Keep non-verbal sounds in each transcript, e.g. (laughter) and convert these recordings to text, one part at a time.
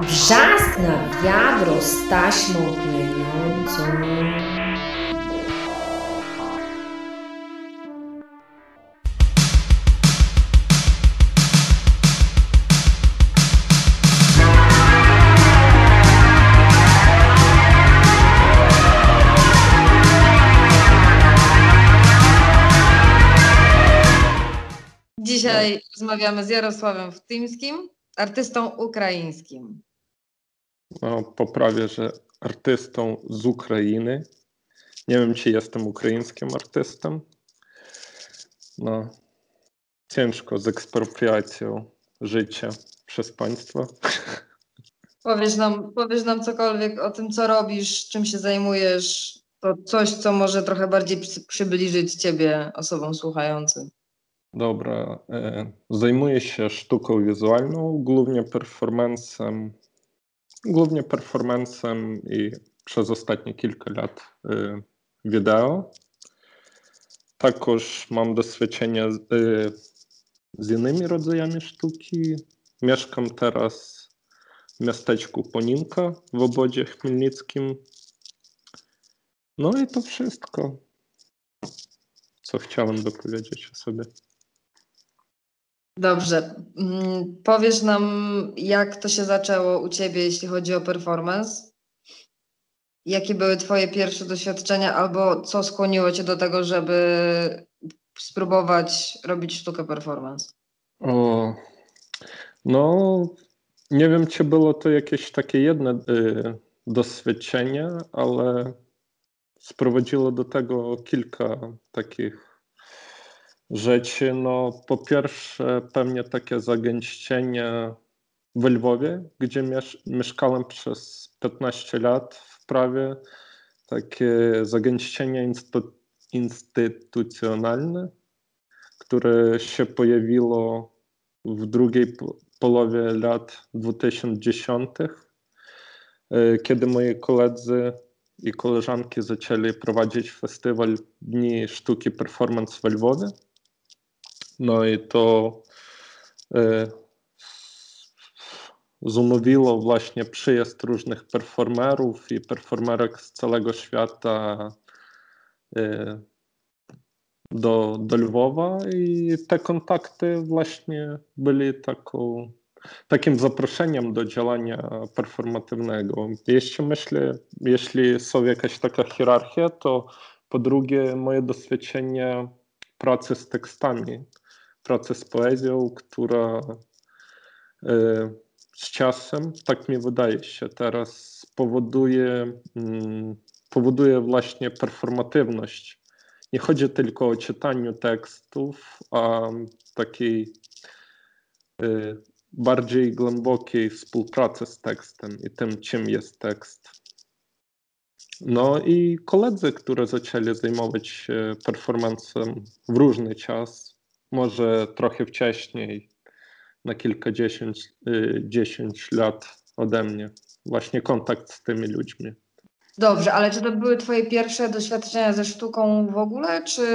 Wrzask na wiadro z taśmą. Dzisiaj rozmawiamy z Jarosławem Wtymskim, artystą ukraińskim. No, poprawię, że artystą z Ukrainy. Nie wiem, czy jestem ukraińskim artystą. No, ciężko z ekspropriacją życia przez państwo. Powiesz nam, powiesz nam cokolwiek o tym, co robisz, czym się zajmujesz. To coś, co może trochę bardziej przy- przybliżyć Ciebie osobom słuchającym. Dobra, e, zajmuję się sztuką wizualną, głównie performancem, głównie performancem i przez ostatnie kilka lat e, wideo. Також mam doświadczenie z, e, z innymi rodzajami sztuki. Mieszkam teraz w miasteczku Poninka w obodzie chmielnickim. No i to wszystko, co chciałem dopowiedzieć o sobie. Dobrze. Mm, Powiesz nam, jak to się zaczęło u Ciebie, jeśli chodzi o performance? Jakie były Twoje pierwsze doświadczenia, albo co skłoniło Cię do tego, żeby spróbować robić sztukę performance? O, no, nie wiem, czy było to jakieś takie jedno y, doświadczenie, ale sprowadziło do tego kilka takich rzeczy. No, po pierwsze, pewnie takie zagęszczenie w Lwowie, gdzie miesz mieszkałem przez 15 lat w prawie. Takie zagęszczenie instytucjonalne, które się pojawiło w drugiej po połowie lat 2010, y, kiedy moi koledzy i koleżanki zaczęli prowadzić festiwal Dni Sztuki Performance w Lwowie. No i to y, zumówiło właśnie przyjazd różnych performerów i performerek z całego świata y, do, do Lwowa i te kontakty właśnie byli taką, takim zaproszeniem do działania performatywnego. Jeśli myślę, jeśli są jakaś taka hierarchia, to po drugie moje doświadczenie pracy z tekstami, pracy z poezją, która y, z czasem, tak mi wydaje się teraz, powoduje, mm, powoduje właśnie performatywność. Nie chodzi tylko o czytaniu tekstów, a takiej y, bardziej głębokiej współpracy z tekstem i tym, czym jest tekst. No i koledzy, którzy zaczęli zajmować się performancem w różny czas, może trochę wcześniej, na kilkadziesiąt y, dziesięć lat ode mnie. Właśnie kontakt z tymi ludźmi. Dobrze, ale czy to były Twoje pierwsze doświadczenia ze sztuką w ogóle, czy,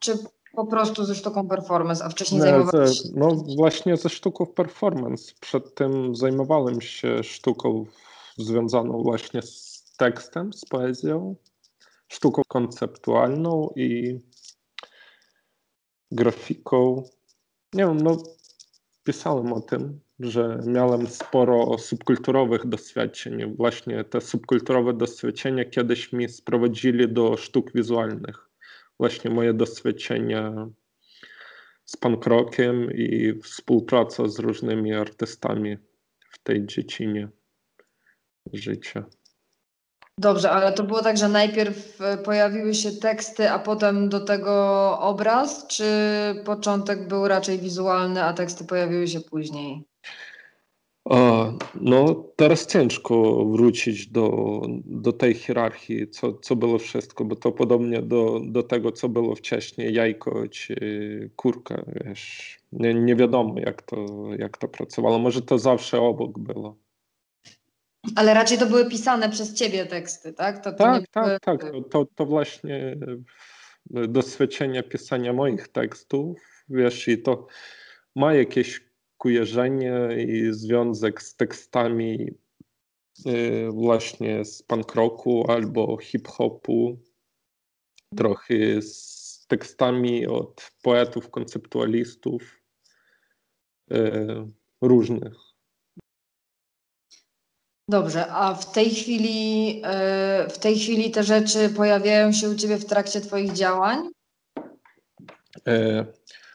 czy po prostu ze sztuką performance, a wcześniej Nie, zajmowałeś się... no właśnie ze sztuką performance. Przed tym zajmowałem się sztuką związaną właśnie z tekstem, z poezją, sztuką konceptualną i grafiką. Nie wiem, no pisałem o tym, że miałem sporo subkulturowych doświadczeń. Właśnie te subkulturowe doświadczenia kiedyś mi sprowadzili do sztuk wizualnych. Właśnie moje doświadczenia z punk rockiem i współpraca z różnymi artystami w tej dziedzinie życia. Dobrze, ale to było tak, że najpierw e, pojawiły się teksty, a potem do tego obraz, czy początek był raczej wizualny, a teksty pojawiły się później? O, no, teraz ciężko wrócić do, do tej hierarchii, co, co było wszystko, bo to podobnie do, do tego, co było wcześniej, jajko czy kurka, wiesz, nie, nie wiadomo jak to, jak to pracowało, może to zawsze obok było. Ale raczej to były pisane przez ciebie teksty, tak? To, to Tak, nie tak, tak, to, to, właśnie doświadczenie pisania moich tekstów, wiesz, i to ma jakieś kojarzenie i związek z tekstami y, właśnie z punk rocku albo hip-hopu, trochę z tekstami od poetów, konceptualistów y, różnych. Dobrze, a w tej chwili y, w tej chwili te rzeczy pojawiają się u Ciebie w trakcie Twoich działań?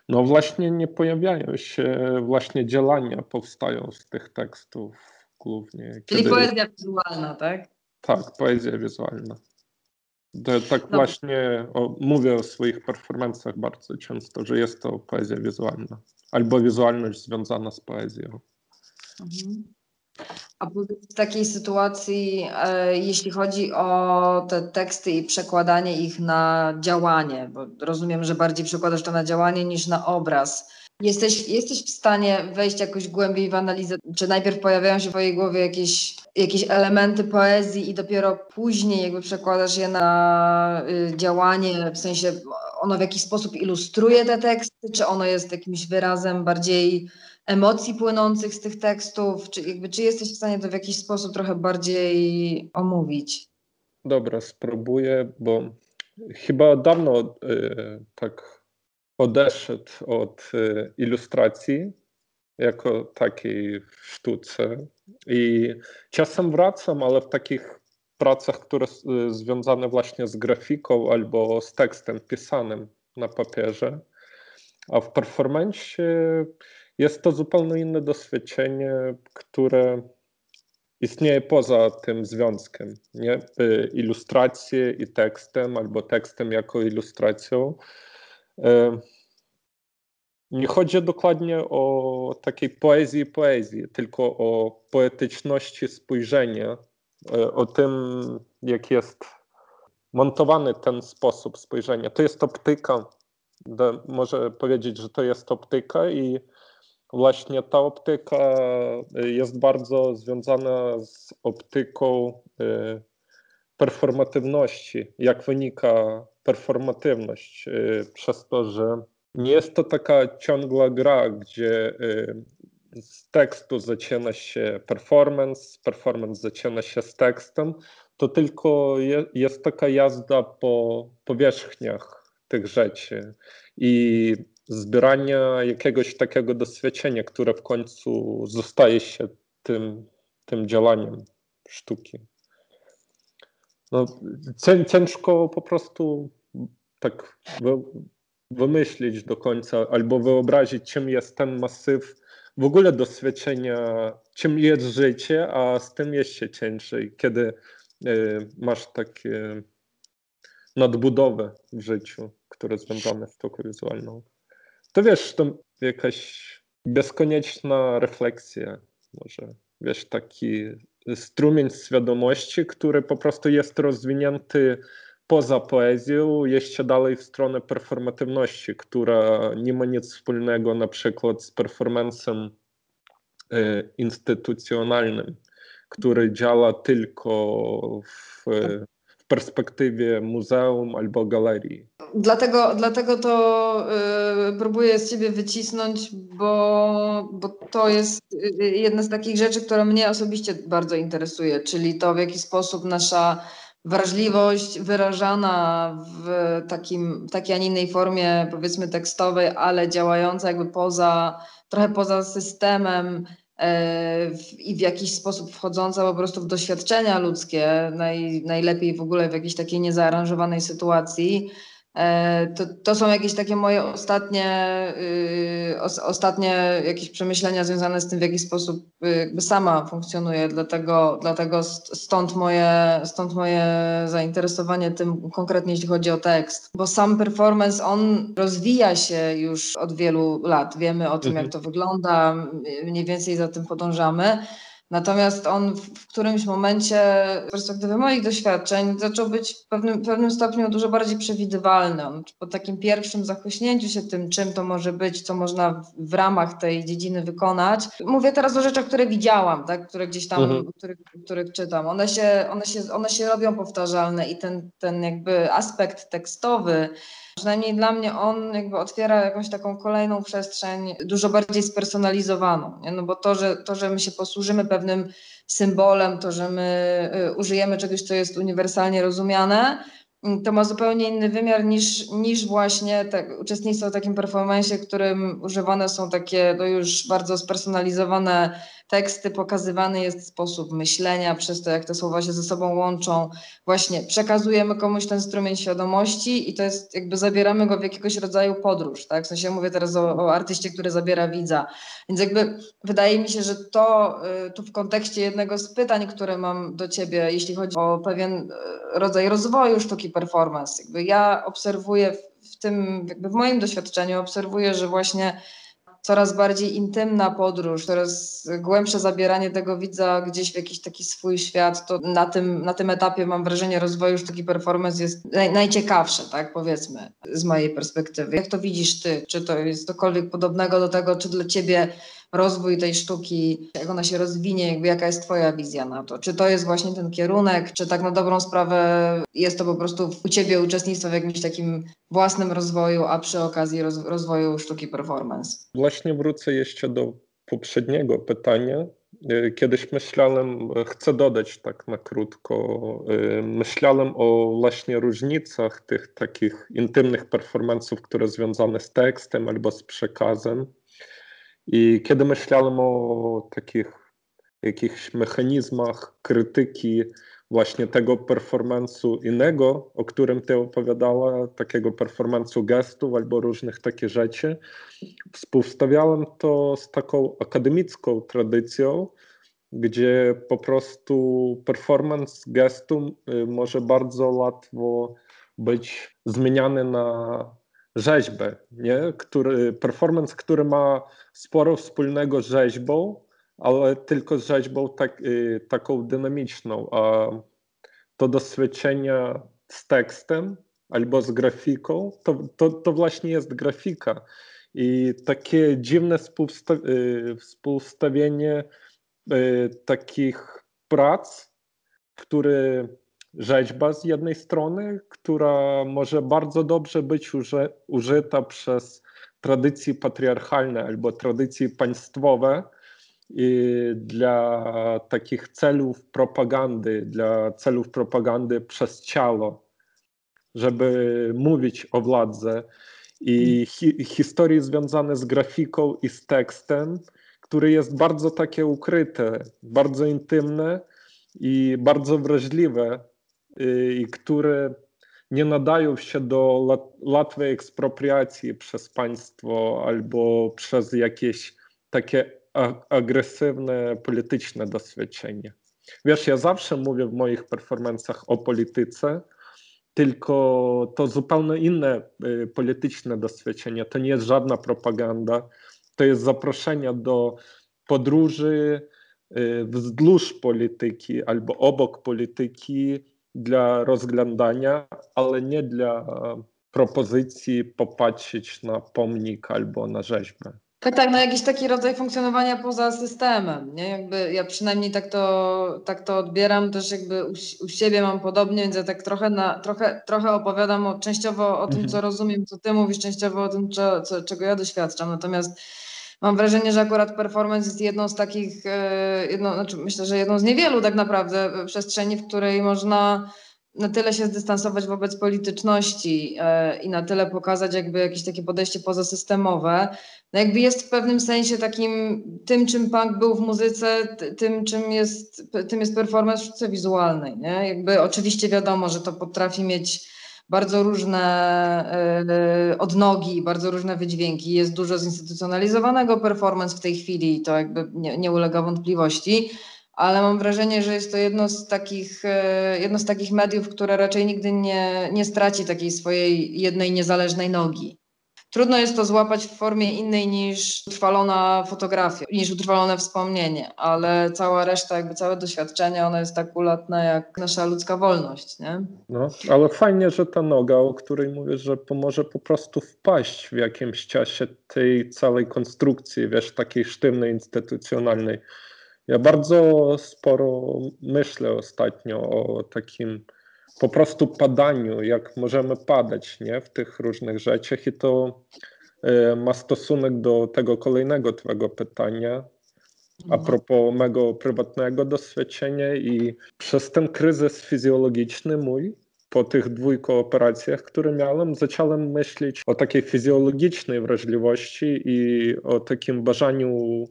No właśnie nie pojawiają się, właśnie działania powstają z tych tekstów głównie. Czyli kiedy... poezja wizualna, tak? Tak, poezja wizualna. To, tak no. właśnie o, mówię o swoich performancach bardzo często, że jest to poezja wizualna albo wizualność związana z poezją. Mhm. A w takiej sytuacji, e, jeśli chodzi o te teksty i przekładanie ich na działanie, bo rozumiem, że bardziej przekładasz to na działanie niż na obraz. Jesteś, jesteś w stanie wejść jakoś głębiej w analizę, czy najpierw pojawiają się w twojej głowie jakieś, jakieś elementy poezji i dopiero później jakby przekładasz je na y, działanie, w sensie ono w jakiś sposób ilustruje te teksty, czy ono jest jakimś wyrazem bardziej emocji płynących z tych tekstów? Czy, jakby, czy jesteś w stanie to w jakiś sposób trochę bardziej omówić? Dobra, spróbuję, bo chyba dawno y, tak odeszedł od y, ilustracji jako takiej sztuce i czasem wracam, ale w takich pracach, które y, związane właśnie z grafiką albo z tekstem pisanym na papierze, a w performance jest to zupełnie inne doświadczenie, które istnieje poza tym związkiem. Nie? Y, ilustracje i tekstem, albo tekstem jako ilustracją. Y, nie chodzi dokładnie o takiej poezji poezji, tylko o poetyczności spojrzenia, y, o tym, jak jest montowany ten sposób spojrzenia. To jest optyka. Może powiedzieć, że to jest optyka i Właśnie ta optyka y, jest bardzo związana z optyką y, performatywności. Jak wynika performatywność? Y, przez to, że nie jest to taka ciągła gra, gdzie z tekstu zaczyna się performance, performance zaczyna się z tekstem, to tylko jest taka jazda po powierzchniach tych rzeczy. I zbierania jakiegoś takiego doświadczenia, które w końcu zostaje się tym, tym działaniem sztuki. No, ciężko po prostu tak wymyślić do końca albo wyobrazić, czym jest ten masyw w ogóle doświadczenia, czym jest życie, a z tym jest się ciężej, kiedy y, masz takie nadbudowę w życiu, które związane z sztuką wizualną to wiesz, to jakaś bezkonieczna refleksja, może wiesz, taki strumień świadomości, który po prostu jest rozwinięty poza poezją, jeszcze dalej w stronę performatywności, która nie ma nic wspólnego na przykład z performancem e, instytucjonalnym, który działa tylko w perspektywie muzeum albo galerii. Dlatego, dlatego to y, próbuję z ciebie wycisnąć, bo, bo to jest y, jedna z takich rzeczy, która mnie osobiście bardzo interesuje, czyli to w jaki sposób nasza wrażliwość wyrażana w takim, takiej, a nie innej formie, powiedzmy tekstowej, ale działająca jakby poza, trochę poza systemem i w jakiś sposób wchodząca po prostu w doświadczenia ludzkie, naj, najlepiej w ogóle w jakiejś takiej niezaaranżowanej sytuacji, E, to, to są jakieś takie moje ostatnie, y, os, ostatnie jakieś przemyślenia związane z tym, w jaki sposób y, jakby sama funkcjonuje. Dlatego, dlatego stąd, moje, stąd moje zainteresowanie tym konkretnie, jeśli chodzi o tekst. Bo sam performance, on rozwija się już od wielu lat. Wiemy o tym, mhm. jak to wygląda, mniej więcej za tym podążamy. Natomiast on w którymś momencie, z perspektywy moich doświadczeń, zaczął być w pewnym, w pewnym stopniu dużo bardziej przewidywalny. On po takim pierwszym zachłyśnięciu się tym, czym to może być, co można w ramach tej dziedziny wykonać. Mówię teraz o rzeczach, które widziałam, tak? które gdzieś tam, mhm. których, których czytam. One się, one, się, one się robią powtarzalne i ten, ten jakby aspekt tekstowy, Przynajmniej dla mnie on jakby otwiera jakąś taką kolejną przestrzeń, dużo bardziej spersonalizowaną. Nie? No bo to że, to, że my się posłużymy pewnym symbolem, to, że my y, użyjemy czegoś, co jest uniwersalnie rozumiane, to ma zupełnie inny wymiar niż, niż właśnie te, uczestnictwo w takim performanceie, w którym używane są takie no już bardzo spersonalizowane teksty, pokazywany jest sposób myślenia przez to, jak te słowa się ze sobą łączą. Właśnie przekazujemy komuś ten strumień świadomości i to jest jakby zabieramy go w jakiegoś rodzaju podróż, tak? W sensie mówię teraz o, o artyście, który zabiera widza. Więc jakby wydaje mi się, że to y, tu w kontekście jednego z pytań, które mam do ciebie, jeśli chodzi o pewien y, rodzaj rozwoju sztuki performance, jakby ja obserwuję w tym, jakby w moim doświadczeniu obserwuję, że właśnie coraz bardziej intymna podróż, coraz głębsze zabieranie tego widza gdzieś w jakiś taki swój świat, to na tym, na tym etapie mam wrażenie rozwoju sztuki performance jest naj, najciekawsze, tak powiedzmy, z mojej perspektywy. Jak to widzisz ty? Czy to jest cokolwiek podobnego do tego, czy dla ciebie rozwój tej sztuki, jak ona się rozwinie, jakby jaka jest Twoja wizja na to? Czy to jest właśnie ten kierunek, czy tak na dobrą sprawę jest to po prostu u Ciebie uczestnictwo w jakimś takim własnym rozwoju, a przy okazji roz, rozwoju sztuki performance? Właśnie wrócę jeszcze do poprzedniego pytania. Kiedyś myślałem, chcę dodać tak na krótko, myślałem o właśnie różnicach tych takich intymnych performance'ów, które związane z tekstem albo z przekazem i kiedy myślałem o takich jakichś mechanizmach krytyki właśnie tego performance'u innego, o którym ty opowiadała, takiego performance'u gestów albo różnych takich rzeczy, współstawiałem to z taką akademicką tradycją, gdzie po prostu performance gestu y, może bardzo łatwo być zmieniany na rzeźbę, nie? Który, performance, który ma sporo wspólnego z rzeźbą, ale tylko z rzeźbą tak, y, taką dynamiczną, a to doświadczenie z tekstem albo z grafiką, to, to, to właśnie jest grafika. I takie dziwne współsta y, współstawienie y, takich prac, które rzeźba z jednej strony, która może bardzo dobrze być uży, użyta przez tradycje patriarchalne albo tradycje państwowe dla takich celów propagandy, dla celów propagandy przez ciało, żeby mówić o władzy. I hi, historie związane z grafiką i z tekstem, który jest bardzo takie ukryte, bardzo intymne i bardzo wrażliwe i które nie nadają się do łatwej ekspropriacji przez państwo albo przez jakieś takie agresywne polityczne doświadczenie. Wiesz, ja zawsze mówię w moich performancach o polityce, tylko to zupełnie inne y, polityczne doświadczenie. To nie jest żadna propaganda, to jest zaproszenie do podróży y, wzdłuż polityki albo obok polityki dla rozglądania, ale nie dla propozycji popatrzeć na pomnik albo na rzeźbę. Tak, tak, no jakiś taki rodzaj funkcjonowania poza systemem, nie? Jakby ja przynajmniej tak to, tak to odbieram, też jakby u, u siebie mam podobnie, więc ja tak trochę, na, trochę, trochę opowiadam o, częściowo o tym, mhm. co rozumiem, co ty mówisz, częściowo o tym, co, co, czego ja doświadczam, natomiast mam wrażenie, że akurat performance jest jedną z takich, e, znaczy myślę, że jedną z niewielu tak naprawdę przestrzeni, w której można na tyle się zdystansować wobec polityczności e, i na tyle pokazać jakby jakieś takie podejście pozasystemowe, no jakby jest w pewnym sensie takim tym, czym punk był w muzyce, tym, czym jest, tym jest performance w sztuce wizualnej, nie? Jakby oczywiście wiadomo, że to potrafi mieć bardzo różne e, odnogi, bardzo różne wydźwięki. Jest dużo zinstytucjonalizowanego performance w tej chwili to jakby nie, nie ulega wątpliwości, ale mam wrażenie, że jest to jedno z takich, e, jedno z takich mediów, które raczej nigdy nie, nie straci takiej swojej jednej niezależnej nogi. Trudno jest to złapać w formie innej niż utrwalona fotografia, niż utrwalone wspomnienie, ale cała reszta, jakby całe doświadczenie, ono jest tak ulatne jak nasza ludzka wolność, nie? No, ale fajnie, że ta noga, o której mówisz, że pomoże po prostu wpaść w jakimś czasie tej całej konstrukcji, wiesz, takiej sztywnej, instytucjonalnej. Ja bardzo sporo myślę ostatnio o takim po prostu padaniu, jak możemy padać nie, w tych różnych rzeczach i to y, ma stosunek do tego kolejnego twojego pytania, a mhm. propos mego prywatnego doświadczenia i przez ten kryzys fizjologiczny mój, po tych dwójku operacjach, które miałem, zacząłem myśleć o takiej fizjologicznej wrażliwości i o takim bażaniu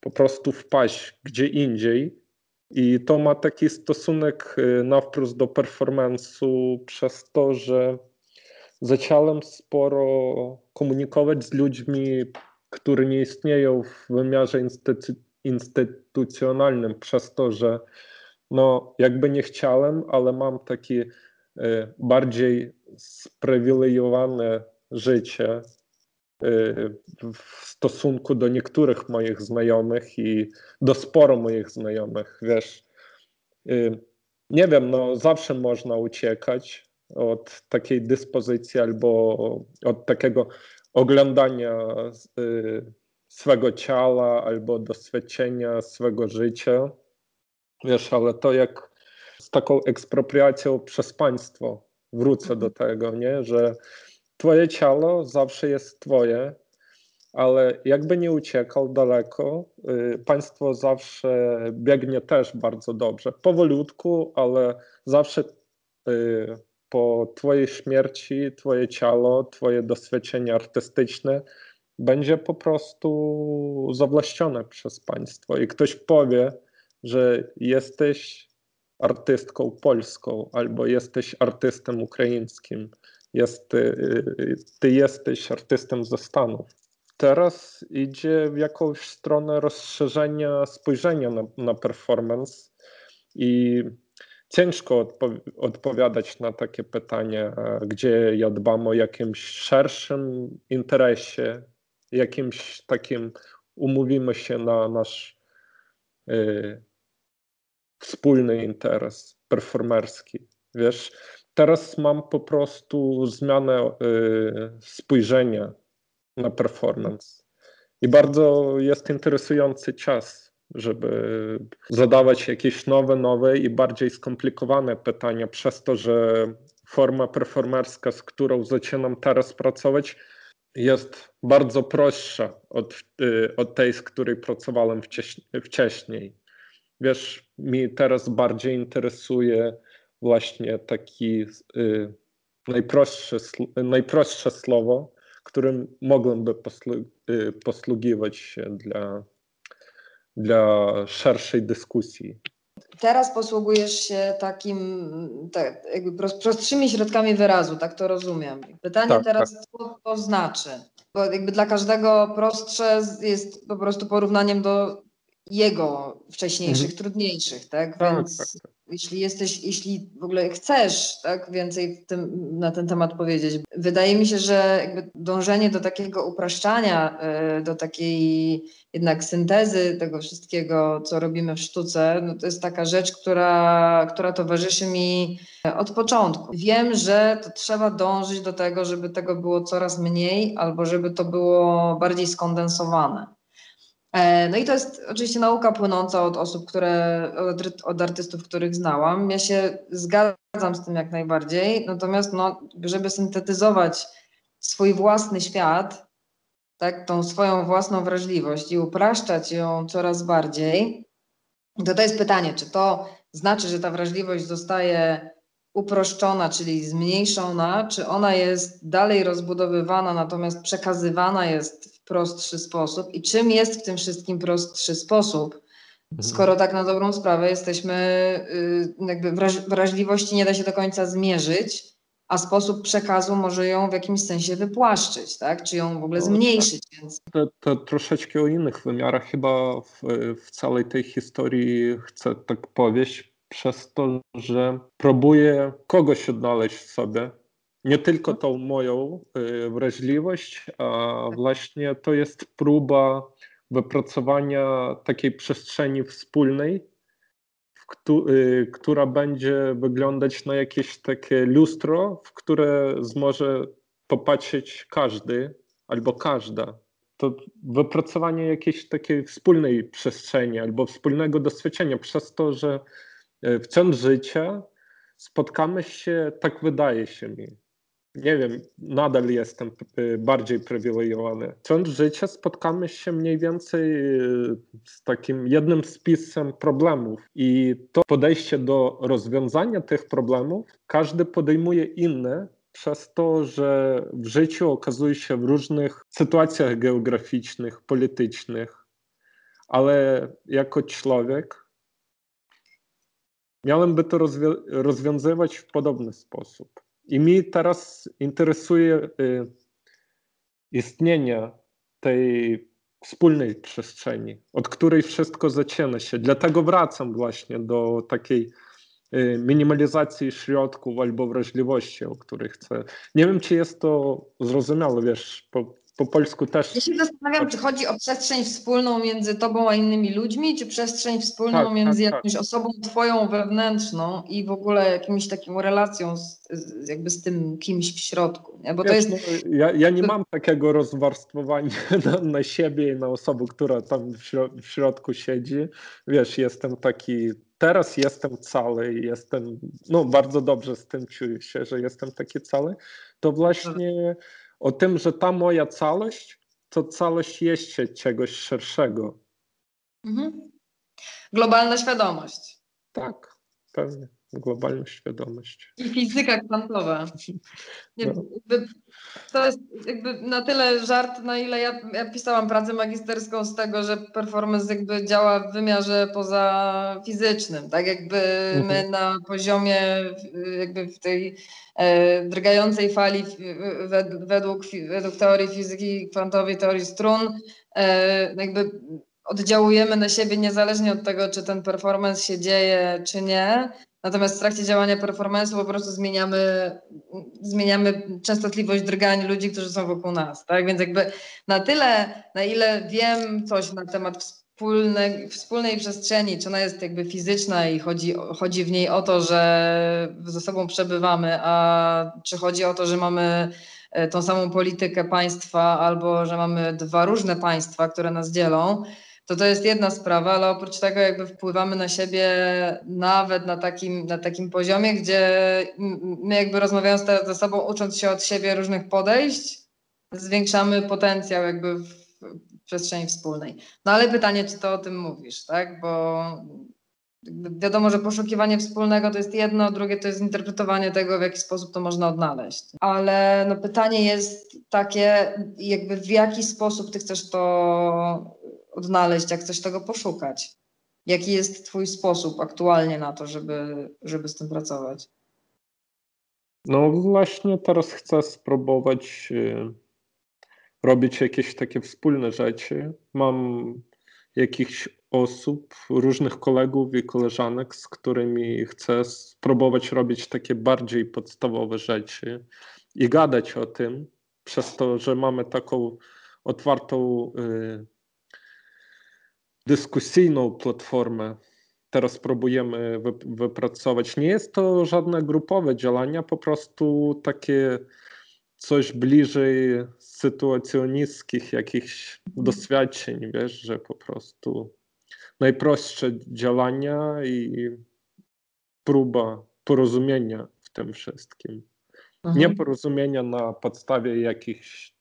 po prostu wpaść gdzie indziej. I to ma taki stosunek y, na wprost do performance'u przez to, że zacząłem sporo komunikować z ludźmi, którzy nie istnieją w wymiarze instytu instytucjonalnym, przez to, że no, jakby nie chciałem, ale mam takie y, bardziej spriwilejowane życie w stosunku do niektórych moich znajomych i do sporo moich znajomych, wiesz, y, nie wiem, no zawsze można uciekać od takiej dyspozycji albo od takiego oglądania y, swego ciała albo doświadczenia swego życia. Wiesz, ale to jak z taką ekspropriacją przez państwo, wrócę do tego, nie, że Twoje ciało zawsze jest Twoje, ale jakby nie uciekał daleko, y, państwo zawsze biegnie też bardzo dobrze. Powolutku, ale zawsze y, po Twojej śmierci, Twoje ciało, Twoje doświadczenie artystyczne będzie po prostu zawłaszczone przez państwo. I ktoś powie, że jesteś artystką polską albo jesteś artystem ukraińskim jest, ty jesteś artystą ze Stanów. Teraz idzie w jakąś stronę rozszerzenia spojrzenia na, na performance i ciężko odpo odpowiadać na takie pytania, gdzie ja dbam o jakimś szerszym interesie, jakimś takim umówimy się na nasz y, wspólny interes performerski. Wiesz, teraz mam po prostu zmianę y, spojrzenia na performance. I bardzo jest interesujący czas, żeby zadawać jakieś nowe, nowe i bardziej skomplikowane pytania, przez to, że forma performerska, z którą zaczynam teraz pracować, jest bardzo prostsza od, y, od tej, z której pracowałem wcześniej. Wiesz, mi teraz bardziej interesuje właśnie taki y, najprostsze, najprostsze słowo, którym mogłem poslu, y, posługiwać się dla, dla szerszej dyskusji. Teraz posługujesz się takim tak, jakby prostszymi środkami wyrazu, tak to rozumiem. Pytanie tak, teraz, tak. co to znaczy? Bo jakby dla każdego prostsze jest po prostu porównaniem do jego wcześniejszych, mhm. trudniejszych, tak? tak Więc tak, tak jeśli jesteś, jeśli w ogóle chcesz tak, więcej tym, na ten temat powiedzieć. Wydaje mi się, że jakby dążenie do takiego upraszczania, e, do takiej jednak syntezy tego wszystkiego, co robimy w sztuce, no to jest taka rzecz, która, która towarzyszy mi od początku. Wiem, że to trzeba dążyć do tego, żeby tego było coraz mniej, albo żeby to było bardziej skondensowane. E, no i to jest oczywiście nauka płynąca od osób, które, od, od, artystów, których znałam. Ja się zgadzam z tym jak najbardziej, natomiast no, żeby syntetyzować swój własny świat, tak, tą swoją własną wrażliwość i upraszczać ją coraz bardziej, to to jest pytanie, czy to znaczy, że ta wrażliwość zostaje uproszczona, czyli zmniejszona, czy ona jest dalej rozbudowywana, natomiast przekazywana jest prostszy sposób. I czym jest w tym wszystkim prostszy sposób? Mhm. Skoro tak na dobrą sprawę jesteśmy, y, jakby wrażliwości nie da się do końca zmierzyć, a sposób przekazu może ją w jakimś sensie wypłaszczyć, tak? Czy ją w ogóle no, zmniejszyć. Więc... To, to troszeczkę o innych wymiarach chyba w, w całej tej historii chcę tak powiedzieć, przez to, że próbuję kogoś odnaleźć w sobie, nie tylko tą moją y, wrażliwość, a właśnie to jest próba wypracowania takiej przestrzeni wspólnej, y, która będzie wyglądać na jakieś takie lustro, w które zmoże popatrzeć każdy albo każda. To wypracowanie jakiejś takiej wspólnej przestrzeni albo wspólnego doświadczenia przez to, że y, w ciągu życia spotkamy się, tak wydaje się mi, nie wiem, nadal jestem y, bardziej przywilejowany. Ciąg życia spotkamy się mniej więcej y, z takim jednym spisem problemów i to podejście do rozwiązania tych problemów każdy podejmuje inne, przez to, że w życiu okazuje się w różnych sytuacjach geograficznych, politycznych, ale jako człowiek miałem by to rozwiązywać w podobny sposób. I mi teraz interesuje y, istnienie tej wspólnej przestrzeni, od której wszystko zaczyna się. Dlatego wracam właśnie do takiej y, minimalizacji środków albo wrażliwości, o której chcę. Nie wiem, czy jest to zrozumiałe, wiesz, po, po polsku też. Ja się zastanawiam, czy chodzi o przestrzeń wspólną między tobą a innymi ludźmi, czy przestrzeń wspólną tak, między tak, jakąś tak. osobą twoją wewnętrzną i w ogóle jakimś taką relacją z, z, jakby z tym kimś w środku. Nie? Bo to jest... No, ja, ja nie mam takiego rozwarstwowania (laughs) na, na siebie i na osobę, która tam w, w środku siedzi. Wiesz, jestem taki teraz jestem cały i jestem, no bardzo dobrze z tym czuję się, że jestem taki cały, to właśnie o tym, że ta moja całość to całość jeszcze czegoś szerszego. Mhm. Globalna świadomość. Tak, pewnie. Globalna świadomość. I fizyka kwantowa. Nie, no. to jest jakby na tyle żart, na ile ja, ja, pisałam pracę magisterską z tego, że performance jakby działa w wymiarze pozafizycznym. Tak jakby mhm. my na poziomie jakby w tej e, drgającej fali według, według teorii fizyki kwantowej, teorii strun, e, jakby oddziałujemy na siebie niezależnie od tego, czy ten performance się dzieje, czy nie. Natomiast w trakcie działania performance'u po prostu zmieniamy, zmieniamy częstotliwość drgań ludzi, którzy są wokół nas. Tak? Więc jakby na tyle, na ile wiem coś na temat wspólnej, wspólnej przestrzeni, czy ona jest jakby fizyczna i chodzi, chodzi w niej o to, że ze sobą przebywamy, a czy chodzi o to, że mamy e, tą samą politykę państwa albo że mamy dwa różne państwa, które nas dzielą, to to jest jedna sprawa, ale oprócz tego jakby wpływamy na siebie nawet na takim, na takim poziomie, gdzie my jakby rozmawiając teraz ze sobą, ucząc się od siebie różnych podejść, zwiększamy potencjał jakby w przestrzeni wspólnej. No ale pytanie, czy to o tym mówisz, tak? Bo wiadomo, że poszukiwanie wspólnego to jest jedno, drugie to jest interpretowanie tego, w jaki sposób to można odnaleźć. Ale no pytanie jest takie, jakby w jaki sposób ty chcesz to odnaleźć, jak coś tego poszukać. Jaki jest Twój sposób aktualnie na to, żeby, żeby z tym pracować? No właśnie teraz chcę spróbować y, robić jakieś takie wspólne rzeczy. Mam jakichś osób, różnych kolegów i koleżanek, z którymi chcę spróbować robić takie bardziej podstawowe rzeczy i gadać o tym, przez to, że mamy taką otwartą y, dyskusyjną platformę. Teraz próbujemy wypracować. Nie jest to żadne grupowe działania, po prostu takie coś bliżej sytuacjonistyckich jakichś doświadczeń, wiesz, że po prostu najprostsze działania i próba porozumienia w tym wszystkim. Mhm. Nie porozumienia na podstawie jakichś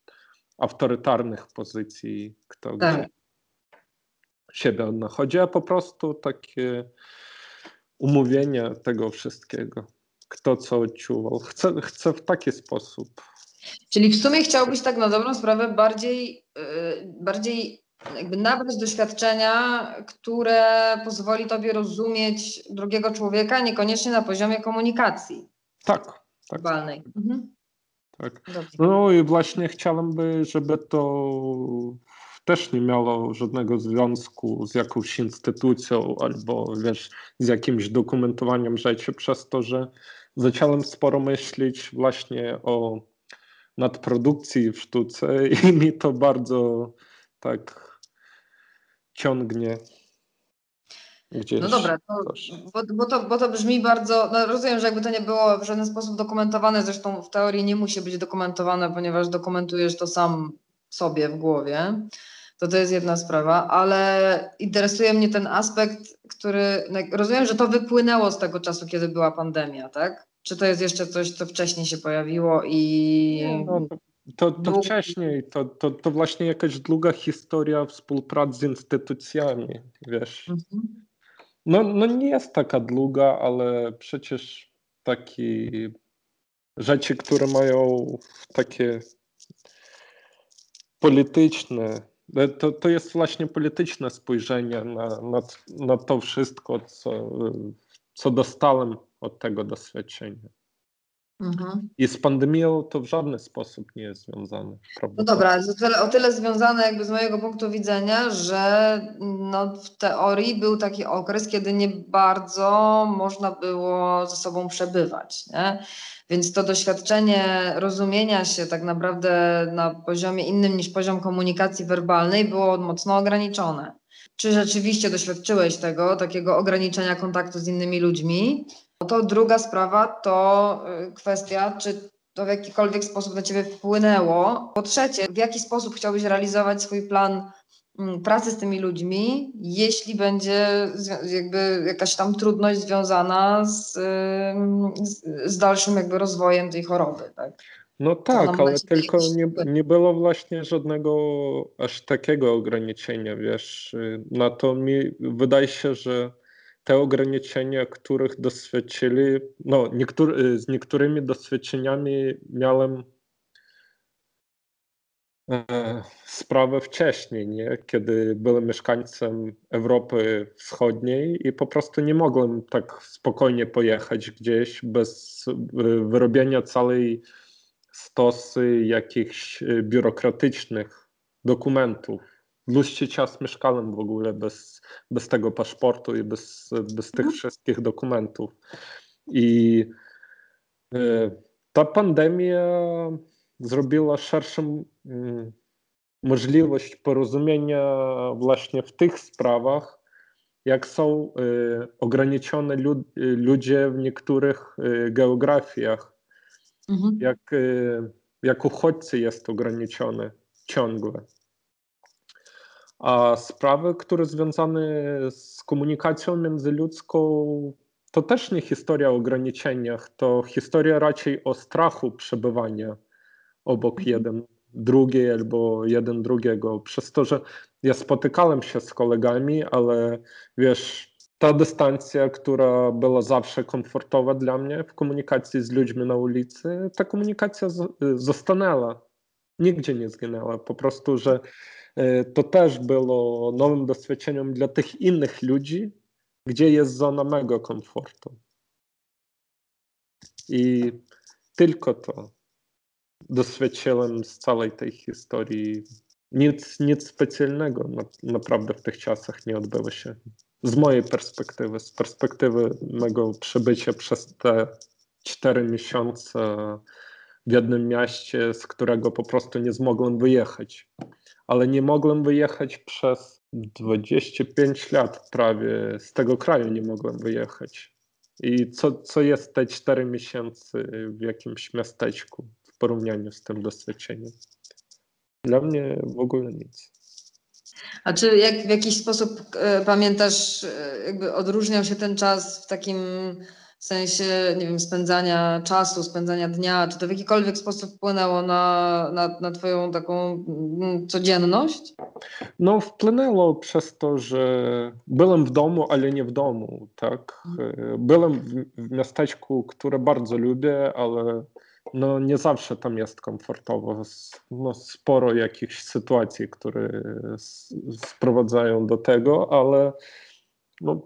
autorytarnych pozycji, kto tak siebie nachodzi, a po prostu takie umówienie tego wszystkiego. Kto co odczuwał. Chcę, chcę w taki sposób. Czyli w sumie chciałbyś tak na dobrą sprawę bardziej, yy, bardziej jakby nabrać doświadczenia, które pozwoli tobie rozumieć drugiego człowieka, niekoniecznie na poziomie komunikacji. Tak. tak. Mhm. Tak. No i właśnie chciałem, żeby to też nie miało żadnego związku z jakąś instytucją albo wiesz, z jakimś dokumentowaniem rzeczy, przez to, że zacząłem sporo myśleć właśnie o nadprodukcji w sztuce i (laughs) mi to bardzo tak ciągnie Gdzieś no dobra, to, bo, bo, to, bo to brzmi bardzo. No rozumiem, że jakby to nie było w żaden sposób dokumentowane, zresztą w teorii nie musi być dokumentowane, ponieważ dokumentujesz to sam sobie w głowie To to jest jedna sprawa, ale interesuje mnie ten aspekt, który rozumiem, że to wypłynęło z tego czasu, kiedy była pandemia, tak? Czy to jest jeszcze coś, co wcześniej się pojawiło i. No, to, to wcześniej, to, to, to właśnie jakaś długa historia współpracy z instytucjami, wiesz. Mhm. No, no nie jest taka długa, ale przecież takie rzeczy, które mają takie polityczne, to, to jest właśnie polityczne spojrzenie na, na, na to wszystko, co, co dostałem od tego doświadczenia. Mhm. I z pandemią to w żaden sposób nie jest związane. No dobra, o tyle, o tyle związane jakby z mojego punktu widzenia, że no w teorii był taki okres, kiedy nie bardzo można było ze sobą przebywać. Nie? Więc to doświadczenie rozumienia się tak naprawdę na poziomie innym niż poziom komunikacji werbalnej było mocno ograniczone. Czy rzeczywiście doświadczyłeś tego, takiego ograniczenia kontaktu z innymi ludźmi? To druga sprawa to y, kwestia, czy to w jakikolwiek sposób na Ciebie wpłynęło. Po trzecie, w jaki sposób chciałbyś realizować swój plan mm, pracy z tymi ludźmi, jeśli będzie jakby jakaś tam trudność związana z, z, z dalszym jakby rozwojem tej choroby, tak? No tak, ale tylko nie, nie było właśnie żadnego aż takiego ograniczenia, wiesz. Y, na to mi wydaje się, że te ograniczenia, których doświadczyli, no niektóry, z niektórymi doświadczeniami miałem e, sprawę wcześniej, nie? kiedy byłem mieszkańcem Europy Wschodniej i po prostu nie mogłem tak spokojnie pojechać gdzieś bez wyrobienia całej stosy jakichś biurokratycznych dokumentów dłuższy czas mieszkałem w ogóle bez, bez tego paszportu i bez, bez tych mhm. wszystkich dokumentów. I e, ta pandemia zrobiła szerszą mm, możliwość porozumienia właśnie w tych sprawach, jak są e, ograniczone ludzie w niektórych e, geografiach, mhm. jak, jak uchodźcy jest ograniczony ciągle. A sprawy, które związane z komunikacją międzyludzką, to też nie historia o ograniczeniach, to historia raczej o strachu przebywania obok mhm. jeden drugiej albo jeden drugiego. Przez to, że ja spotykałem się z kolegami, ale wiesz, ta dystancja, która była zawsze komfortowa dla mnie w komunikacji z ludźmi na ulicy, ta komunikacja zostanęła. Nigdzie nie zginęła. Po prostu, że to też było nowym doświadczeniem dla tych innych ludzi, gdzie jest zona mego komfortu. I tylko to doświadczyłem z całej tej historii. Nic, nic specjalnego naprawdę w tych czasach nie odbyło się. Z mojej perspektywy, z perspektywy mego przebycia przez te cztery miesiące w jednym mieście, z którego po prostu nie zmogłem wyjechać ale nie mogłem wyjechać przez 25 lat prawie. Z tego kraju nie mogłem wyjechać. I co, co jest te 4 miesiące w jakimś miasteczku w porównaniu z tym doświadczeniem? Dla mnie w ogóle nic. A czy jak, w jakiś sposób e, pamiętasz, e, jakby odróżniał się ten czas w takim w sensie, nie wiem, spędzania czasu, spędzania dnia, czy to w jakikolwiek sposób wpłynęło na, na, na Twoją taką mm, codzienność? No, wpłynęło przez to, że byłem w domu, ale nie w domu, tak. Mhm. Byłem w, w miasteczku, które bardzo lubię, ale no, nie zawsze tam jest komfortowo. No, sporo jakichś sytuacji, które sprowadzają do tego, ale no,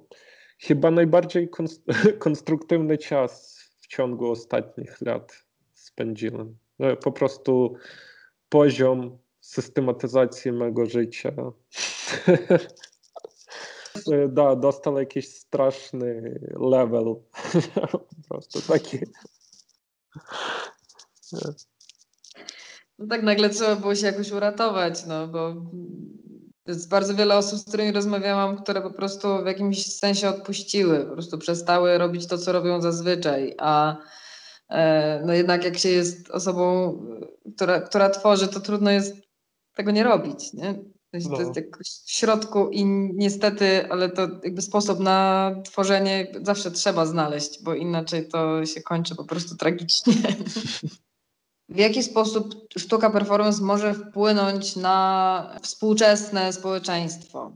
chyba najbardziej (laughs) konstruktywny czas w ciągu ostatnich lat spędziłem. No, po prostu poziom systematyzacji mego życia (laughs) da, dostał jakiś straszny level. (laughs) po prostu taki. No tak nagle trzeba było się jakoś uratować, no bo jest bardzo wiele osób, z którymi rozmawiałam, które po prostu w jakimś sensie odpuściły, po prostu przestały robić to, co robią zazwyczaj, a e, no jednak jak się jest osobą, która, która tworzy, to trudno jest tego nie robić, nie? To no. jest jakoś w środku i niestety, ale to jakby sposób na tworzenie zawsze trzeba znaleźć, bo inaczej to się kończy po prostu tragicznie. (laughs) W jaki sposób sztuka performance może wpłynąć na współczesne społeczeństwo?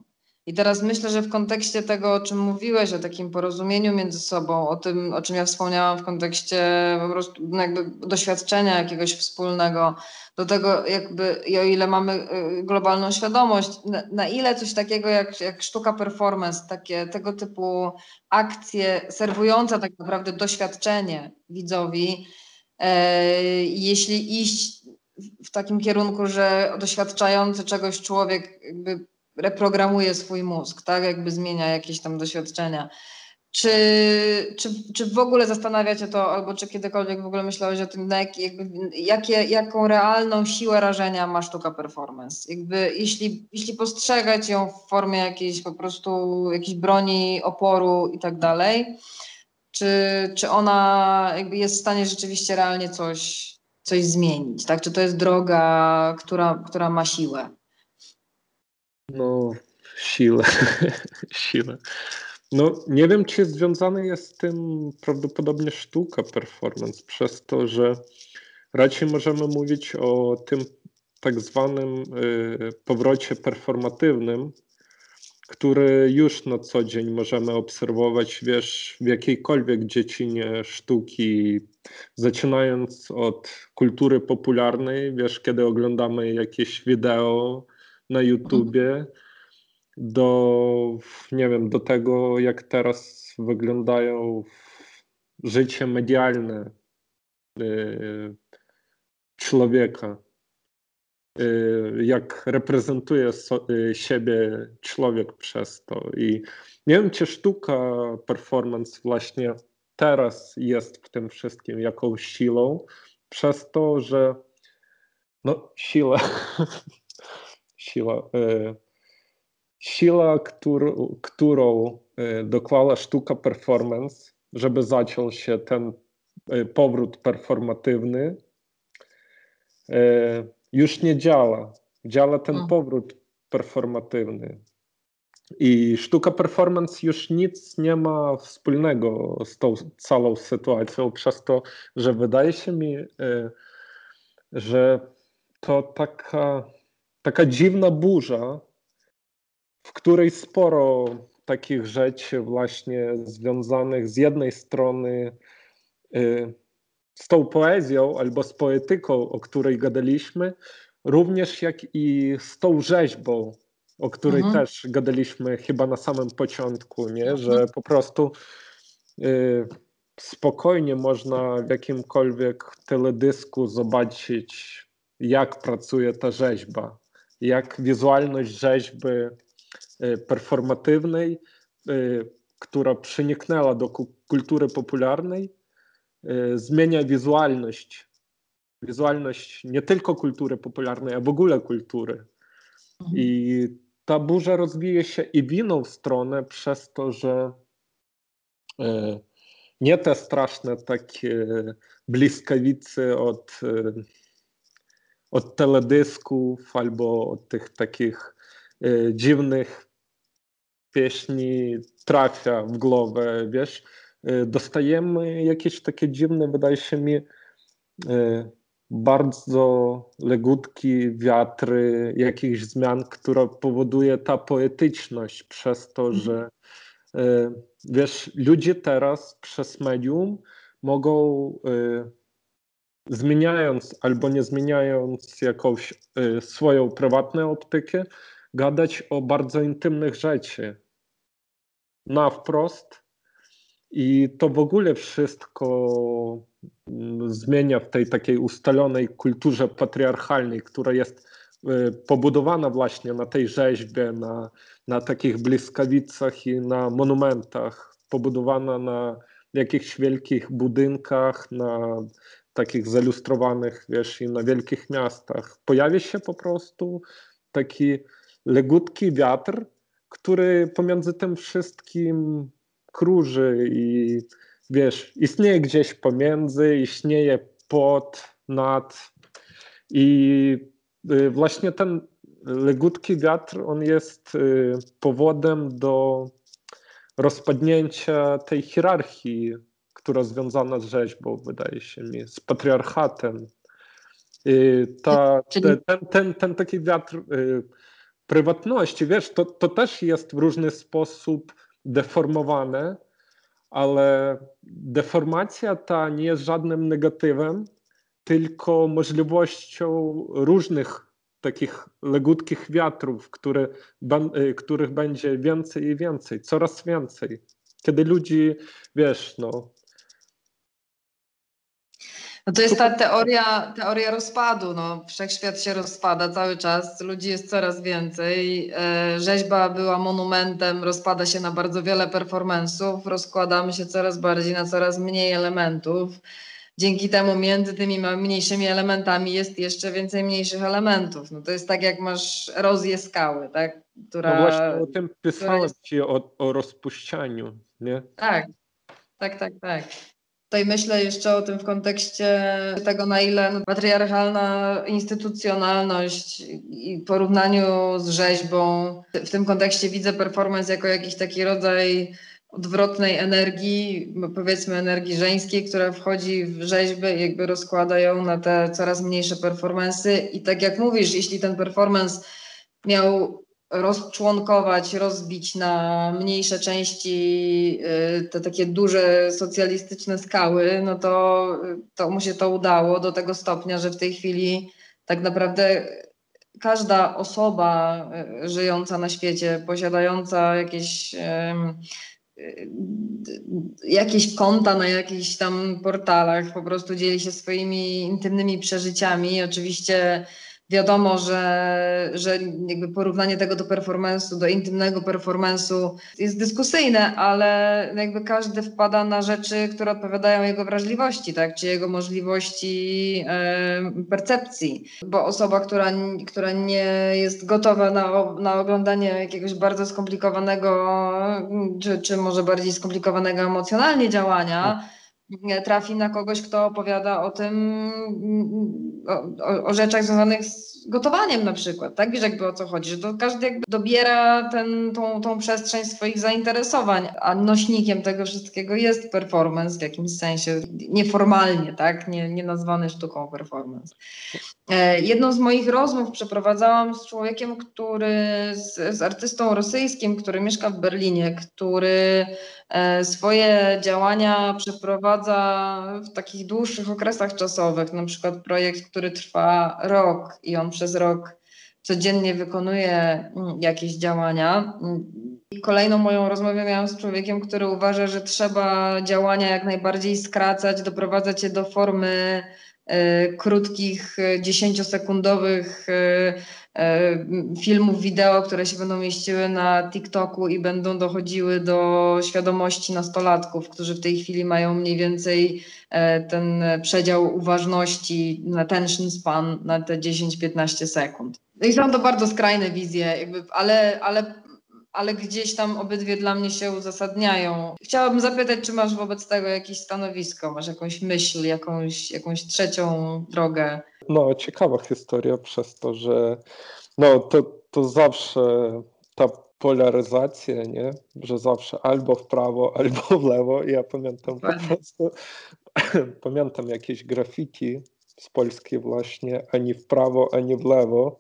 I teraz myślę, że w kontekście tego, o czym mówiłeś, o takim porozumieniu między sobą, o tym, o czym ja wspomniałam w kontekście po prostu no doświadczenia jakiegoś wspólnego, do tego jakby, i o ile mamy y, globalną świadomość, na, na ile coś takiego jak, jak sztuka performance, takie tego typu akcje serwujące tak naprawdę doświadczenie widzowi, jeśli iść w takim kierunku, że doświadczający czegoś człowiek jakby reprogramuje swój mózg, tak? Jakby zmienia jakieś tam doświadczenia. Czy, czy, czy w ogóle zastanawiacie to, albo czy kiedykolwiek w ogóle myślałeś o tym, jak, jakby, jakie, jaką realną siłę rażenia ma sztuka performance? Jakby, jeśli, jeśli postrzegać ją w formie jakiejś po prostu jakiejś broni, oporu i tak dalej, czy, czy ona jakby jest w stanie rzeczywiście realnie coś, coś zmienić, tak? Czy to jest droga, która, która ma siłę? No, siłę. (laughs) siłę. No, nie wiem, czy związany jest z tym prawdopodobnie sztuka performance, przez to, że raczej możemy mówić o tym tak zwanym y, powrocie performatywnym, który już na co dzień możemy obserwować, wiesz, w jakiejkolwiek dziedzinie sztuki, zaczynając od kultury popularnej, wiesz, kiedy oglądamy jakieś wideo na YouTubie, do, nie wiem, do tego, jak teraz wyglądają życie medialne y, człowieka, jak reprezentuje y, siebie człowiek przez to. I nie wiem, czy sztuka, performance właśnie teraz jest w tym wszystkim jakąś siłą, przez to, że no, siła, siła siła, którą, którą e, dokłada sztuka performance, żeby zaczął się ten powrót performatywny, już nie działa. Działa ten mm. powrót performatywny. I sztuka performance już nic nie ma wspólnego z tą całą sytuacją, przez to, że wydaje się mi, że to taka, taka dziwna burza, w której sporo takich rzeczy właśnie związanych z jednej strony y, z tą poezją albo z poetyką, o której gadaliśmy, również jak i z tą rzeźbą, o której mhm. też gadaliśmy chyba na samym początku, nie? że mhm. po prostu y, spokojnie można w jakimkolwiek teledysku zobaczyć, jak pracuje ta rzeźba, jak wizualność rzeźby E, performatywnej, e, która przeniknęła do kultury popularnej, zmienia wizualność. Wizualność nie tylko kultury popularnej, a w ogóle kultury. Mhm. I ta burza rozwija się i w inną stronę przez to, że nie te straszne takie bliskawice od, od teledysków albo od tych takich dziwnych pieśni trafia w głowę, wiesz, dostajemy jakieś takie dziwne, wydaje się mi, y, bardzo legutki wiatry jakichś zmian, która powoduje ta poetyczność przez to, mhm. że y, wiesz, ludzie teraz przez medium mogą zmieniając albo nie zmieniając jakąś swoją prywatną optykę, gadać o bardzo intymnych rzeczy na wprost i to w ogóle wszystko mm, zmienia w tej takiej ustalonej kulturze patriarchalnej, która jest y, pobudowana właśnie na tej rzeźbie, na, na takich bliskawicach i na monumentach, pobudowana na jakichś wielkich budynkach, na takich zalustrowanych, wiesz, i na wielkich miastach. Pojawia się po prostu taki legutki wiatr, który pomiędzy tym wszystkim kruży i wiesz, istnieje gdzieś pomiędzy, istnieje pod, nad i y, właśnie ten legutki wiatr, on jest y, powodem do rozpadnięcia tej hierarchii, która związana z rzeźbą, wydaje się mi, z patriarchatem. I ta, ten, ten, ten taki wiatr y, prywatności, wiesz, to, to też jest w różny sposób deformowane, ale deformacja ta nie jest żadnym negatywem, tylko możliwością różnych takich legutkich wiatrów, y, których będzie więcej i więcej, coraz więcej. Kiedy ludzi, wiesz, no, no to jest ta teoria, teoria rozpadu. No, wszechświat się rozpada cały czas, ludzi jest coraz więcej. E, rzeźba była monumentem, rozpada się na bardzo wiele performance'ów, rozkładamy się coraz bardziej na coraz mniej elementów. Dzięki temu między tymi mniejszymi elementami jest jeszcze więcej mniejszych elementów. No to jest tak, jak masz erozję skały, tak? Która, no właśnie o tym pisałem jest... ci o, o rozpuszczaniu, nie? Tak, tak, tak, tak. Tutaj myślę jeszcze o tym w kontekście tego, na ile patriarchalna instytucjonalność i porównaniu z rzeźbą, w tym kontekście widzę performance jako jakiś taki rodzaj odwrotnej energii, powiedzmy energii żeńskiej, która wchodzi w rzeźbę i jakby rozkłada ją na te coraz mniejsze performance. I tak jak mówisz, jeśli ten performance miał rozczłonkować, rozbić na mniejsze części y, te takie duże socjalistyczne skały, no to, to mu się to udało do tego stopnia, że w tej chwili tak naprawdę każda osoba y, żyjąca na świecie, posiadająca jakieś y, jakieś konta na jakichś tam portalach, po prostu dzieli się swoimi intymnymi przeżyciami. Oczywiście Wiadomo, że, że jakby porównanie tego do performance'u, do intymnego performance'u jest dyskusyjne, ale jakby każdy wpada na rzeczy, które odpowiadają jego wrażliwości, tak? czy jego możliwości e, percepcji. Bo osoba, która, która nie jest gotowa na, na oglądanie jakiegoś bardzo skomplikowanego, czy, czy może bardziej skomplikowanego emocjonalnie działania, trafi na kogoś, kto opowiada o tym, o, o, o, rzeczach związanych z gotowaniem na przykład, tak? Wiesz jakby o co chodzi, że to każdy jakby dobiera ten, tą, tą przestrzeń swoich zainteresowań, a nośnikiem tego wszystkiego jest performance w jakimś sensie, nieformalnie, tak? Nie, nie nazwany sztuką performance. E, jedną z moich rozmów przeprowadzałam z człowiekiem, który, z, z artystą rosyjskim, który mieszka w Berlinie, który E, swoje działania przeprowadza w takich dłuższych okresach czasowych, na przykład projekt, który trwa rok i on przez rok codziennie wykonuje mm, jakieś działania. Kolejną moją rozmowę miałam z człowiekiem, który uważa, że trzeba działania jak najbardziej skracać, doprowadzać je do formy krótkich, dziesięciosekundowych y, E, filmów wideo, które się będą mieściły na TikToku i będą dochodziły do świadomości nastolatków, którzy w tej chwili mają mniej więcej e, ten przedział uważności, attention span na te 10-15 sekund. No I są to bardzo skrajne wizje, jakby, ale, ale, ale gdzieś tam obydwie dla mnie się uzasadniają. Chciałabym zapytać, czy masz wobec tego jakieś stanowisko, masz jakąś myśl, jakąś, jakąś trzecią drogę? No, ciekawa historia przez to, że no, to, to zawsze ta polaryzacja, nie? że zawsze albo w prawo, (laughs) albo w lewo. Ja pamiętam po prostu, (clears throat) pamiętam jakieś graffiti z Polski właśnie, ani w prawo, ani w lewo,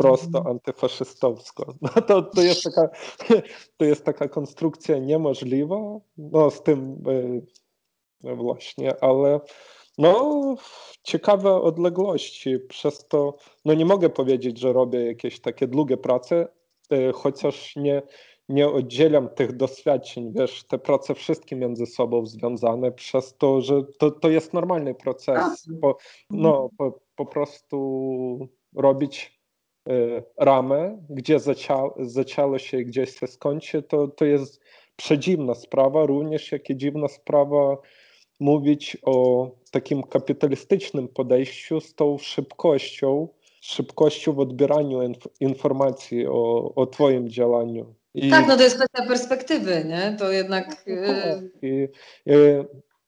prosto antyfaszystowsko. (laughs) No to, to, jest taka, (laughs) to jest taka konstrukcja niemożliwa, no z tym e, właśnie, ale no, ciekawe odległości. Przez to, no nie mogę powiedzieć, że robię jakieś takie długie prace, e, chociaż nie, nie oddzielam tych doświadczeń. Wiesz, te prace wszystkie między sobą związane, przez to, że to, to jest normalny proces. Po, no, po, po prostu robić ramę, gdzie zaczęło się i gdzieś się skończy, to, to jest przedziwna sprawa, również jak i dziwna sprawa mówić o takim kapitalistycznym podejściu z tą szybkością, szybkością w odbieraniu inf informacji o, o Twoim działaniu. I... Tak, no to jest kwestia perspektywy, nie? To jednak. Tak, I, i,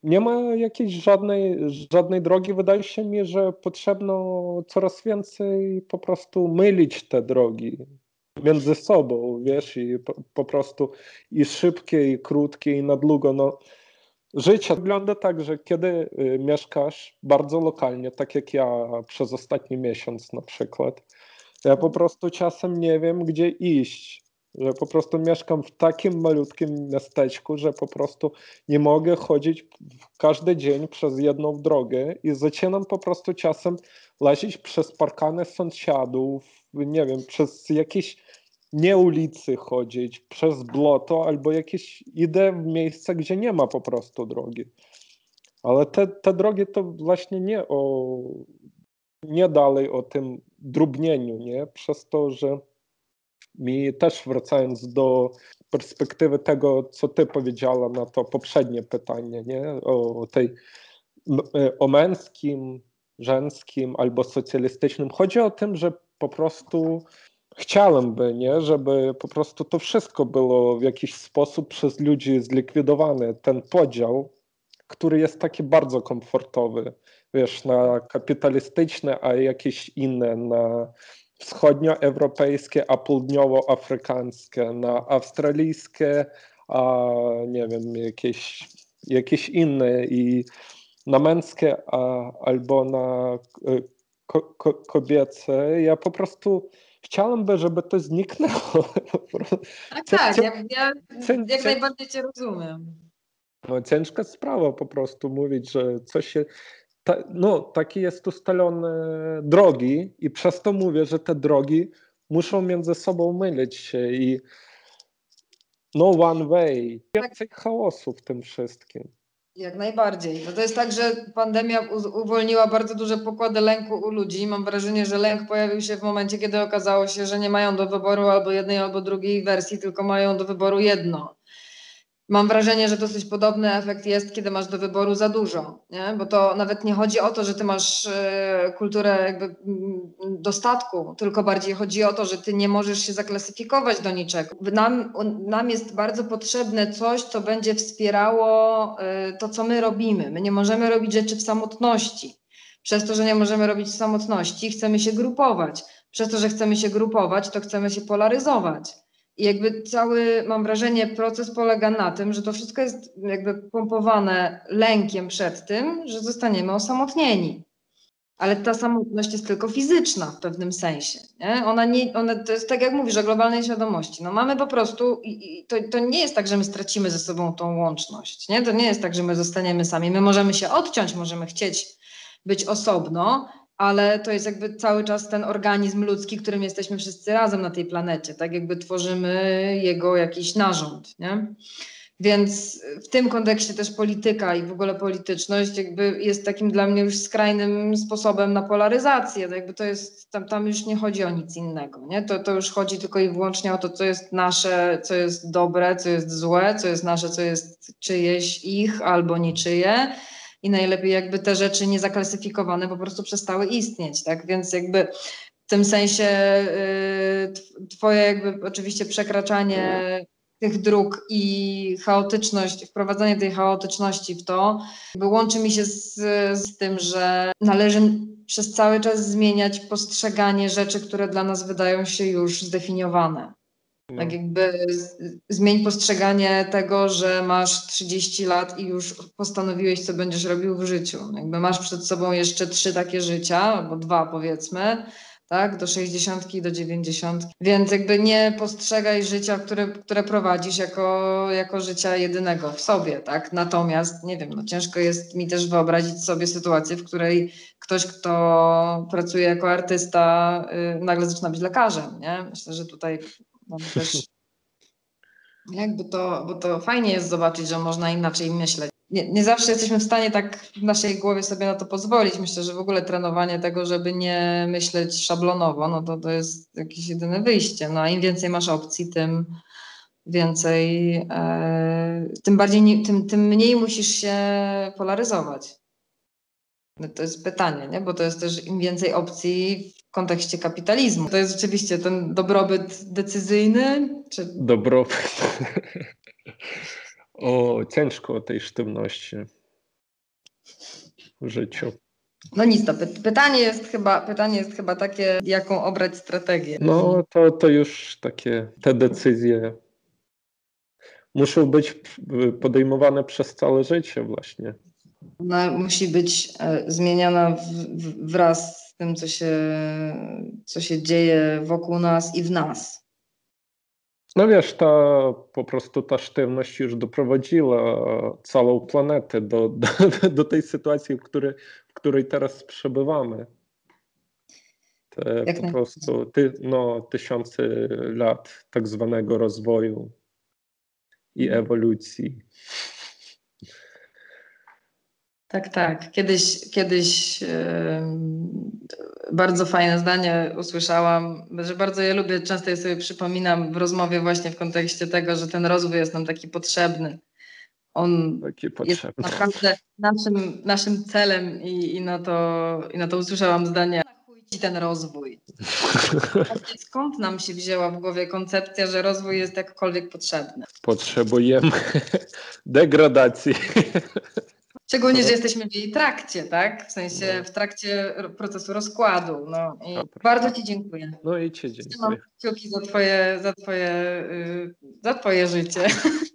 nie ma jakiejś żadnej, żadnej drogi. Wydaje się mi, że potrzebno coraz więcej po prostu mylić te drogi między sobą, wiesz, i po, po prostu i szybkie, i krótkie, i na długo. No, życie wygląda tak, że kiedy y, mieszkasz bardzo lokalnie, tak jak ja przez ostatni miesiąc na przykład, ja po prostu czasem nie wiem, gdzie iść że po prostu mieszkam w takim malutkim miasteczku, że po prostu nie mogę chodzić każdy dzień przez jedną drogę i zaczynam po prostu czasem łazić przez parkany sąsiadów, nie wiem, przez jakieś nie ulicy chodzić, przez bloto albo jakieś idę w miejsce, gdzie nie ma po prostu drogi. Ale te, te drogi to właśnie nie o nie dalej o tym drobnieniu, nie? Przez to, że mi też wracając do perspektywy tego, co ty powiedziała na to poprzednie pytanie, nie? O tej o męskim, żeńskim albo socjalistycznym. Chodzi o tym, że po prostu chciałem nie, żeby po prostu to wszystko było w jakiś sposób przez ludzi zlikwidowane. Ten podział, który jest taki bardzo komfortowy, wiesz, na kapitalistyczne, a jakieś inne, na wschodnioeuropejskie, a południowoafrykańskie, na australijskie, a nie wiem, jakieś, jakieś inne i na męskie a, albo na e, ko, ko, kobiece. Ja po prostu chciałbym, żeby to zniknęło. Tak, tak, ja, ja jak najbardziej cię rozumiem. No, ciężka sprawa po prostu mówić, że coś się ta, no, takie jest ustalone drogi i przez to mówię, że te drogi muszą między sobą mylić się i no one way. Więcej chaosu w tym wszystkim. Jak najbardziej. No to jest tak, że pandemia uwolniła bardzo duże pokłady lęku u ludzi. Mam wrażenie, że lęk pojawił się w momencie, kiedy okazało się, że nie mają do wyboru albo jednej, albo drugiej wersji, tylko mają do wyboru jedno. Mam wrażenie, że dosyć podobny efekt jest, kiedy masz do wyboru za dużo, nie? bo to nawet nie chodzi o to, że ty masz e, kulturę jakby mm, dostatku, tylko bardziej chodzi o to, że ty nie możesz się zaklasyfikować do niczego. Nam, nam jest bardzo potrzebne coś, co będzie wspierało e, to, co my robimy. My nie możemy robić rzeczy w samotności. Przez to, że nie możemy robić w samotności, chcemy się grupować. Przez to, że chcemy się grupować, to chcemy się polaryzować. I jakby cały, mam wrażenie, proces polega na tym, że to wszystko jest jakby pompowane lękiem przed tym, że zostaniemy osamotnieni. Ale ta samotność jest tylko fizyczna w pewnym sensie. Nie? Ona nie, ona, to jest tak jak mówisz o globalnej świadomości. No mamy po prostu, i, i to, to nie jest tak, że my stracimy ze sobą tą łączność. Nie? To nie jest tak, że my zostaniemy sami. My możemy się odciąć, możemy chcieć być osobno, ale to jest jakby cały czas ten organizm ludzki, którym jesteśmy wszyscy razem na tej planecie, tak jakby tworzymy jego jakiś narząd, nie? Więc w tym kontekście też polityka i w ogóle polityczność jakby jest takim dla mnie już skrajnym sposobem na polaryzację. To jakby to jest, tam, tam już nie chodzi o nic innego. Nie? To, to już chodzi tylko i wyłącznie o to, co jest nasze, co jest dobre, co jest złe, co jest nasze, co jest czyjeś ich albo niczyje i najlepiej jakby te rzeczy niezaklasyfikowane po prostu przestały istnieć, tak? Więc jakby w tym sensie y, twoje jakby oczywiście przekraczanie tych dróg i chaotyczność, wprowadzanie tej chaotyczności w to, łączy mi się z, z tym, że należy przez cały czas zmieniać postrzeganie rzeczy, które dla nas wydają się już zdefiniowane. No. Tak jakby zmień postrzeganie tego, że masz 30 lat i już postanowiłeś, co będziesz robił w życiu. Jakby masz przed sobą jeszcze trzy takie życia, albo dwa powiedzmy, tak, do 60 i do 90. Więc jakby nie postrzegaj życia, które, które prowadzisz jako, jako życia jedynego w sobie, tak. Natomiast, nie wiem, no ciężko jest mi też wyobrazić sobie sytuację, w której ktoś, kto pracuje jako artysta, yy, nagle zaczyna być lekarzem, nie? Myślę, że tutaj też (laughs) jakby to, bo to fajnie jest zobaczyć, że można inaczej myśleć. Nie, nie, zawsze jesteśmy w stanie tak w naszej głowie sobie na to pozwolić. Myślę, że w ogóle trenowanie tego, żeby nie myśleć szablonowo, no to to jest jakieś jedyne wyjście. No a im więcej masz opcji, tym więcej, e, tym bardziej, tym, tym mniej musisz się polaryzować. No to jest pytanie, nie? bo to jest też im więcej opcji w kontekście kapitalizmu. To jest rzeczywiście ten dobrobyt decyzyjny? Czy... Dobrobyt. o, ciężko o tej sztywności. w życiu. No nic, to py- pytanie jest chyba, pytanie jest chyba takie, jaką obrać strategię. No to, to już takie te decyzje muszą być podejmowane przez całe życie właśnie. Ona musi być e, zmieniana w, w, wraz z tym, co się, co się dzieje wokół nas i w nas. No wiesz, ta po prostu ta sztywność już doprowadziła całą planetę do, do, do tej sytuacji, w której, w której teraz przebywamy. Te Jak po prostu ty, no, tysiące lat tak zwanego rozwoju i ewolucji. Tak, tak. Kiedyś, kiedyś em, bardzo fajne zdanie usłyszałam, że bardzo je lubię, często je sobie przypominam w rozmowie właśnie w kontekście tego, że ten rozwój jest nam taki potrzebny. On Takie jest potrzebne. naprawdę naszym, naszym celem i, i, na to, i na to usłyszałam zdanie, "Na chuj ci ten rozwój. Skąd nam się wzięła w głowie koncepcja, że rozwój jest jakkolwiek potrzebny? Potrzebujemy (laughs) degradacji. Szczególnie, że jesteśmy w jej trakcie, tak? W sensie w trakcie ro- procesu rozkładu. No i Dobra. bardzo Ci dziękuję. No i Trzymam dziękuję. kciuki za Twoje, za twoje, y, za twoje życie. (laughs)